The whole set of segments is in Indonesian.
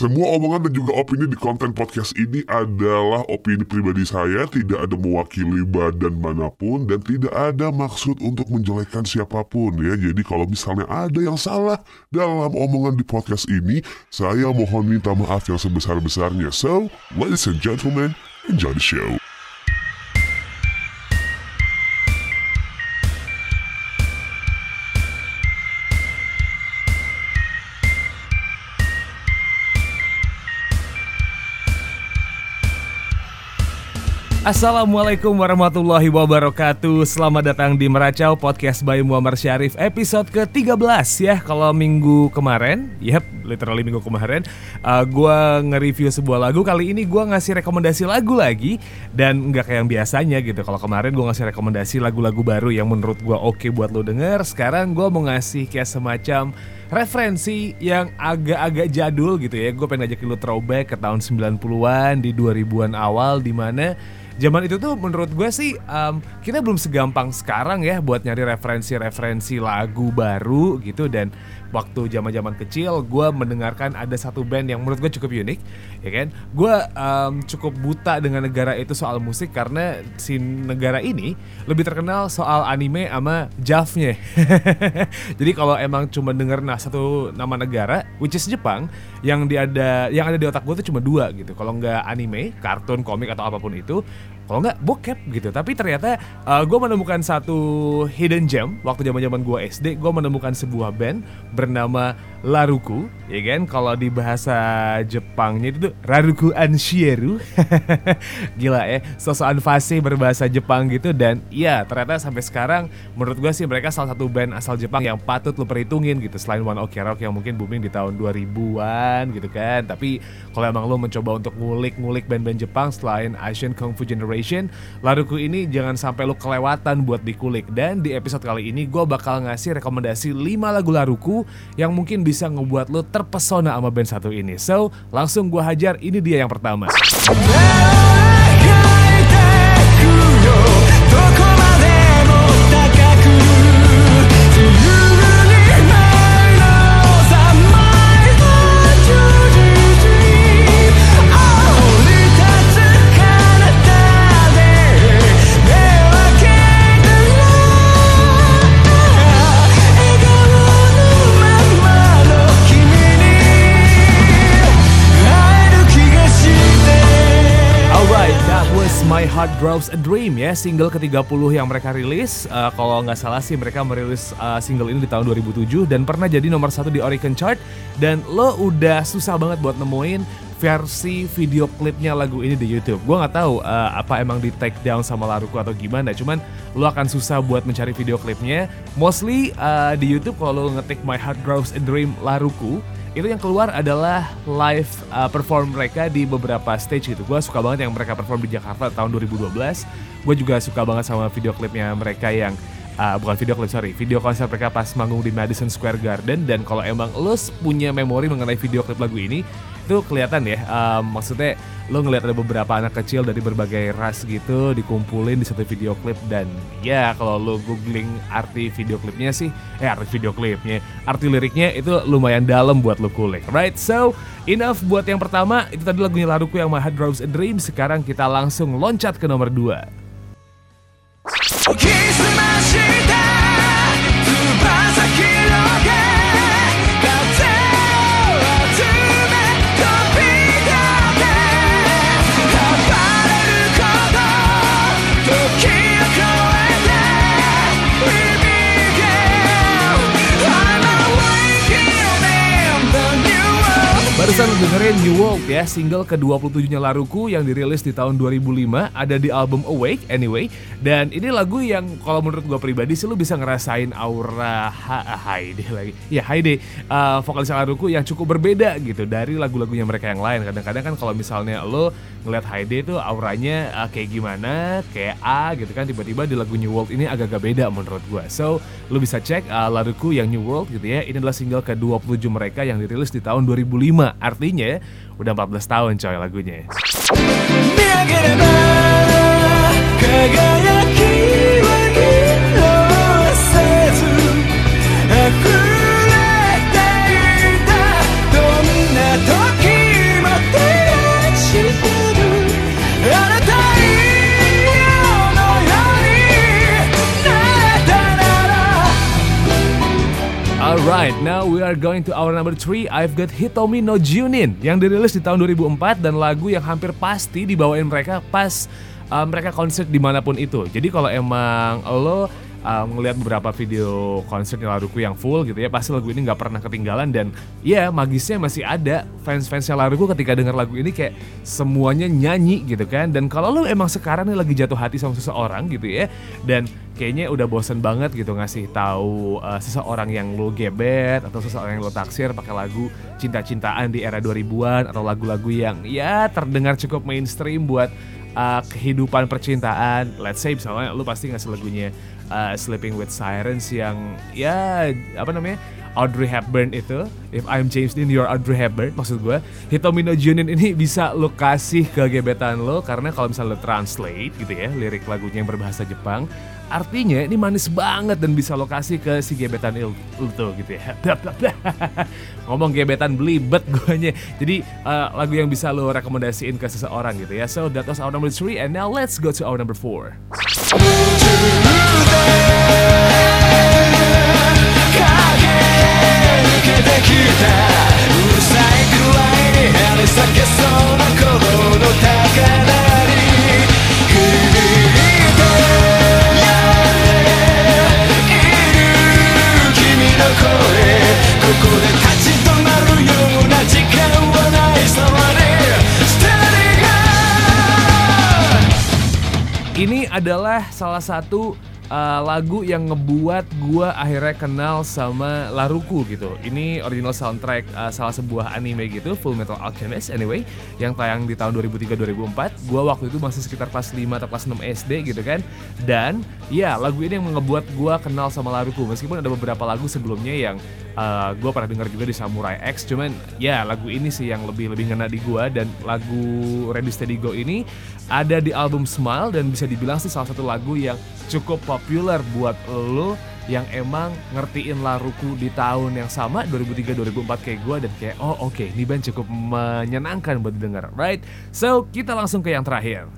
Semua omongan dan juga opini di konten podcast ini adalah opini pribadi saya, tidak ada mewakili badan mana pun dan tidak ada maksud untuk menjelekkan siapa pun ya. Jadi kalau misalnya ada yang salah dalam omongan di podcast ini, saya mohon minta maaf yang sebesar-besarnya. So, ladies and gentlemen, enjoy the show. Assalamualaikum warahmatullahi wabarakatuh. Selamat datang di Meracau Podcast by Muammar Syarif Episode ke-13 ya Kalau minggu kemarin. Yep, literally minggu kemarin. Uh, Gue nge-review sebuah lagu Kali ini gue ngasih rekomendasi lagu lagi Dan nggak kayak yang biasanya gitu. Kalau kemarin gue ngasih rekomendasi lagu-lagu baru Yang menurut gue oke buat lo denger Sekarang gue mau ngasih kayak semacam referensi yang agak-agak jadul gitu ya. Gue pengen ngajakin lo throwback ke tahun 90-an Di 2000-an awal Di mana zaman itu tuh menurut gue sih um, kita belum segampang sekarang ya buat nyari referensi-referensi lagu baru gitu. Dan waktu zaman-zaman kecil gue mendengarkan ada satu band yang menurut gue cukup unik ya kan? Gue um, cukup buta dengan negara itu soal musik karena si negara ini lebih terkenal soal anime sama javnya jadi kalau emang cuma denger nah satu nama negara which is Jepang yang di ada yang ada di otak gue tuh cuma dua gitu. Kalau nggak anime kartun komik atau apa pun itu kalau nggak bokep gitu. Tapi ternyata uh, gue menemukan satu hidden gem waktu zaman zaman gue SD gue menemukan sebuah band bernama Laruku ya kan? Kalau di bahasa Jepangnya itu tuh Raruku Anshieru. Gila ya sosokan fase berbahasa Jepang gitu. Dan ya ternyata sampai sekarang menurut gue sih mereka salah satu band asal Jepang yang patut lo perhitungin gitu. Selain One Ok Rock yang mungkin booming di tahun 2000-an gitu kan. Tapi kalau emang lo mencoba untuk ngulik-ngulik band-band Jepang selain Asian Kung Fu Generation Laruku ini jangan sampai lo kelewatan buat dikulik. Dan di episode kali ini gue bakal ngasih rekomendasi 5 lagu Laruku yang mungkin bisa ngebuat lo terpesona sama band satu ini. So, langsung gue hajar, ini dia yang pertama. Alright, Grows a Dream ya, single ke-30 yang mereka rilis. Uh, kalau nggak salah sih mereka merilis uh, single ini di tahun 2007 dan pernah jadi nomor satu di Oricon Chart. Dan lo udah susah banget buat nemuin versi video klipnya lagu ini di YouTube. Gua nggak tahu uh, apa emang di take down sama Laruku atau gimana. Cuman lo akan susah buat mencari video klipnya. Mostly uh, di YouTube kalau lo ngetik My Heart Grows a Dream Laruku itu yang keluar adalah live uh, perform mereka di beberapa stage gitu. Gue suka banget yang mereka perform di Jakarta tahun 2012. Gue juga suka banget sama video klipnya mereka yang uh, bukan video klip sorry, video konser mereka pas manggung di Madison Square Garden. Dan kalau emang lo punya memori mengenai video klip lagu ini, itu kelihatan ya. Um, maksudnya lo ngeliat ada beberapa anak kecil dari berbagai ras gitu dikumpulin di satu video klip. Dan ya kalau lo googling arti video klipnya sih eh arti video klipnya arti liriknya itu lumayan dalam buat lo kulik right? So enough buat yang pertama. Itu tadi lagunya Laruku yang My Heart Draws a Dream. Sekarang kita langsung loncat ke nomor 2 Barusan lu dengerin New World ya, single ke-27-nya Laruku yang dirilis di tahun 2005, ada di album Awake anyway. Dan ini lagu yang kalau menurut gue pribadi sih lu bisa ngerasain aura ha lagi. Ya Haide, uh, vokalis Laruku yang cukup berbeda gitu dari lagu-lagunya mereka yang lain. Kadang-kadang kan kalau misalnya lo ngeliat Haide itu auranya uh, kayak gimana, kayak A gitu kan, tiba-tiba di lagu New World ini agak-agak beda menurut gue. So, lu bisa cek uh, Laruku yang New World gitu ya. Ini adalah single ke-27 mereka yang dirilis di tahun 2005. Artinya aslinya udah 14 tahun coy lagunya. Dia kena, kegayaan. Alright, now we are going to our number 3 I've got Hitomi no Junin Yang dirilis di tahun 2004 dan lagu yang hampir pasti dibawain mereka pas uh, mereka konser di mana pun itu. Jadi kalau emang lo uh, ngelihat beberapa video konser Laruku yang full gitu ya pasti lagu ini nggak pernah ketinggalan dan ya magisnya masih ada fans-fansnya Laruku ketika dengar lagu ini kayak semuanya nyanyi gitu kan dan kalau lo emang sekarang nih lagi jatuh hati sama seseorang gitu ya dan kayaknya udah bosen banget gitu ngasih tahu uh, seseorang yang lo gebet atau seseorang yang lo taksir pakai lagu cinta-cintaan di era 2000-an atau lagu-lagu yang ya terdengar cukup mainstream buat uh, kehidupan percintaan. Let's say misalnya lu pasti ngasih lagunya uh, Sleeping with Sirens yang ya apa namanya Audrey Hepburn itu If I'm James Dean You're Audrey Hepburn maksud gue Hitomi no Junin ini bisa lo kasih ke gebetan lo karena kalau misalnya lo translate gitu ya lirik lagunya yang berbahasa Jepang artinya ini manis banget dan bisa lo kasih ke si gebetan il tuh gitu ya. Ngomong gebetan belibet guanya. Jadi uh, lagu yang bisa lo rekomendasiin ke seseorang gitu ya. So that was our number three and now let's go to our number four 'Ini adalah salah satu uh, lagu yang ngebuat gua akhirnya kenal sama Laruku gitu. Ini original soundtrack uh, salah sebuah anime gitu, Full Metal Alchemist anyway, yang tayang di tahun 2003-2004. Gua waktu itu masih sekitar kelas 5 atau kelas 6 SD gitu kan. Dan ya, lagu ini yang ngebuat gua kenal sama Laruku meskipun ada beberapa lagu sebelumnya yang uh, gue pernah dengar juga di Samurai X cuman ya lagu ini sih yang lebih lebih ngena di gue dan lagu Ready Steady Go ini ada di album Smile dan bisa dibilang sih salah satu lagu yang cukup populer buat lo yang emang ngertiin Laruku di tahun yang sama 2003-2004 kayak gue dan kayak oh oke okay, ini band cukup menyenangkan buat didengar. Right? So kita langsung ke yang terakhir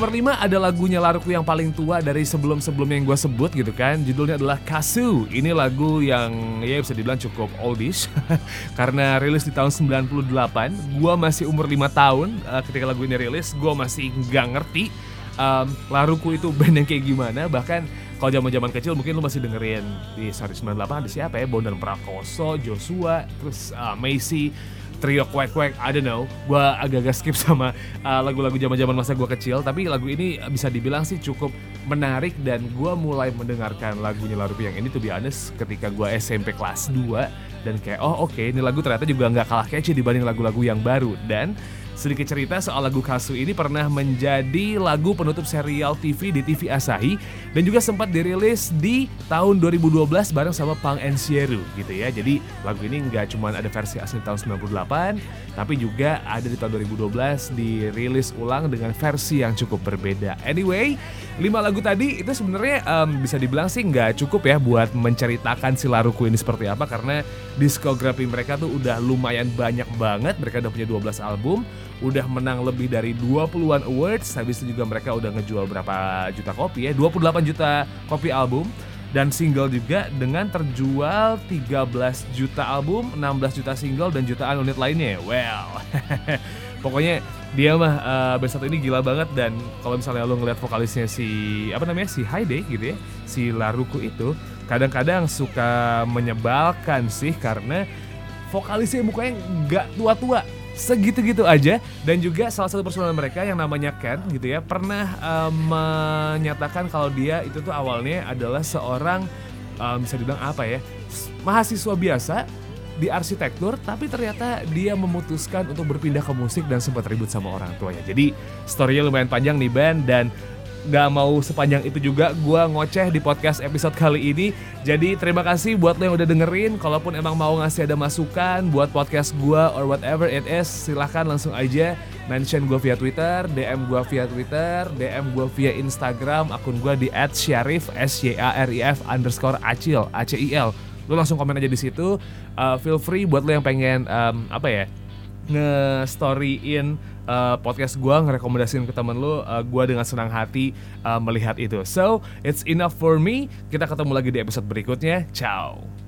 nomor 5 ada lagunya Laruku yang paling tua dari sebelum-sebelumnya yang gue sebut gitu kan. Judulnya adalah Kasu. Ini lagu yang ya bisa dibilang cukup oldish. Karena rilis di tahun 98 Gue masih umur 5 tahun uh, ketika lagu ini rilis. Gue masih nggak ngerti um, Laruku itu band yang kayak gimana. Bahkan kalau zaman zaman kecil mungkin lu masih dengerin di sorry 98 ada siapa ya? Bondan Prakoso, Joshua, terus uh, Macy trio Quack Quack, I don't know. Gue agak-agak skip sama uh, lagu-lagu zaman-zaman masa gue kecil, tapi lagu ini bisa dibilang sih cukup menarik dan gue mulai mendengarkan lagunya Laruku yang ini tuh honest ketika gue SMP kelas 2 dan kayak oh oke okay, ini lagu ternyata juga nggak kalah catchy dibanding lagu-lagu yang baru dan Sedikit cerita soal lagu Kasu ini pernah menjadi lagu penutup serial TV di TV Asahi dan juga sempat dirilis di tahun 2012 bareng sama Pang and Sieru gitu ya. Jadi lagu ini nggak cuma ada versi asli tahun 98 tapi juga ada di tahun 2012 dirilis ulang dengan versi yang cukup berbeda. Anyway, lima lagu tadi itu sebenarnya um, bisa dibilang sih nggak cukup ya buat menceritakan si Laruku ini seperti apa karena diskografi mereka tuh udah lumayan banyak banget. Mereka udah punya 12 album udah menang lebih dari 20-an awards. Habis itu juga mereka udah ngejual berapa juta kopi ya, 28 juta kopi album dan single juga dengan terjual 13 juta album, 16 juta single dan jutaan unit lainnya. Well, pokoknya dia mah uh, band satu ini gila banget dan kalau misalnya lo ngeliat vokalisnya si apa namanya si Haide gitu ya, si Laruku itu kadang-kadang suka menyebalkan sih karena vokalisnya mukanya nggak tua-tua segitu-gitu aja. Dan juga salah satu personal mereka yang namanya Ken gitu ya pernah um, menyatakan kalau dia itu tuh awalnya adalah seorang um, bisa dibilang apa ya mahasiswa biasa di arsitektur tapi ternyata dia memutuskan untuk berpindah ke musik dan sempat ribut sama orang tuanya. Jadi storynya lumayan panjang nih band dan nggak mau sepanjang itu juga gue ngoceh di podcast episode kali ini. Jadi terima kasih buat lo yang udah dengerin. Kalaupun emang mau ngasih ada masukan buat podcast gue or whatever it is, silahkan langsung aja mention gue via Twitter, DM gue via Twitter, DM gue via Instagram, akun gue di @syarif s y a r f underscore acil a c i l. Lo langsung komen aja di situ. Uh, feel free buat lo yang pengen um, apa ya nge-storyin uh, podcast gue ngerekomendasiin ke temen lu uh, gue dengan senang hati uh, melihat itu. So it's enough for me. Kita ketemu lagi di episode berikutnya. Ciao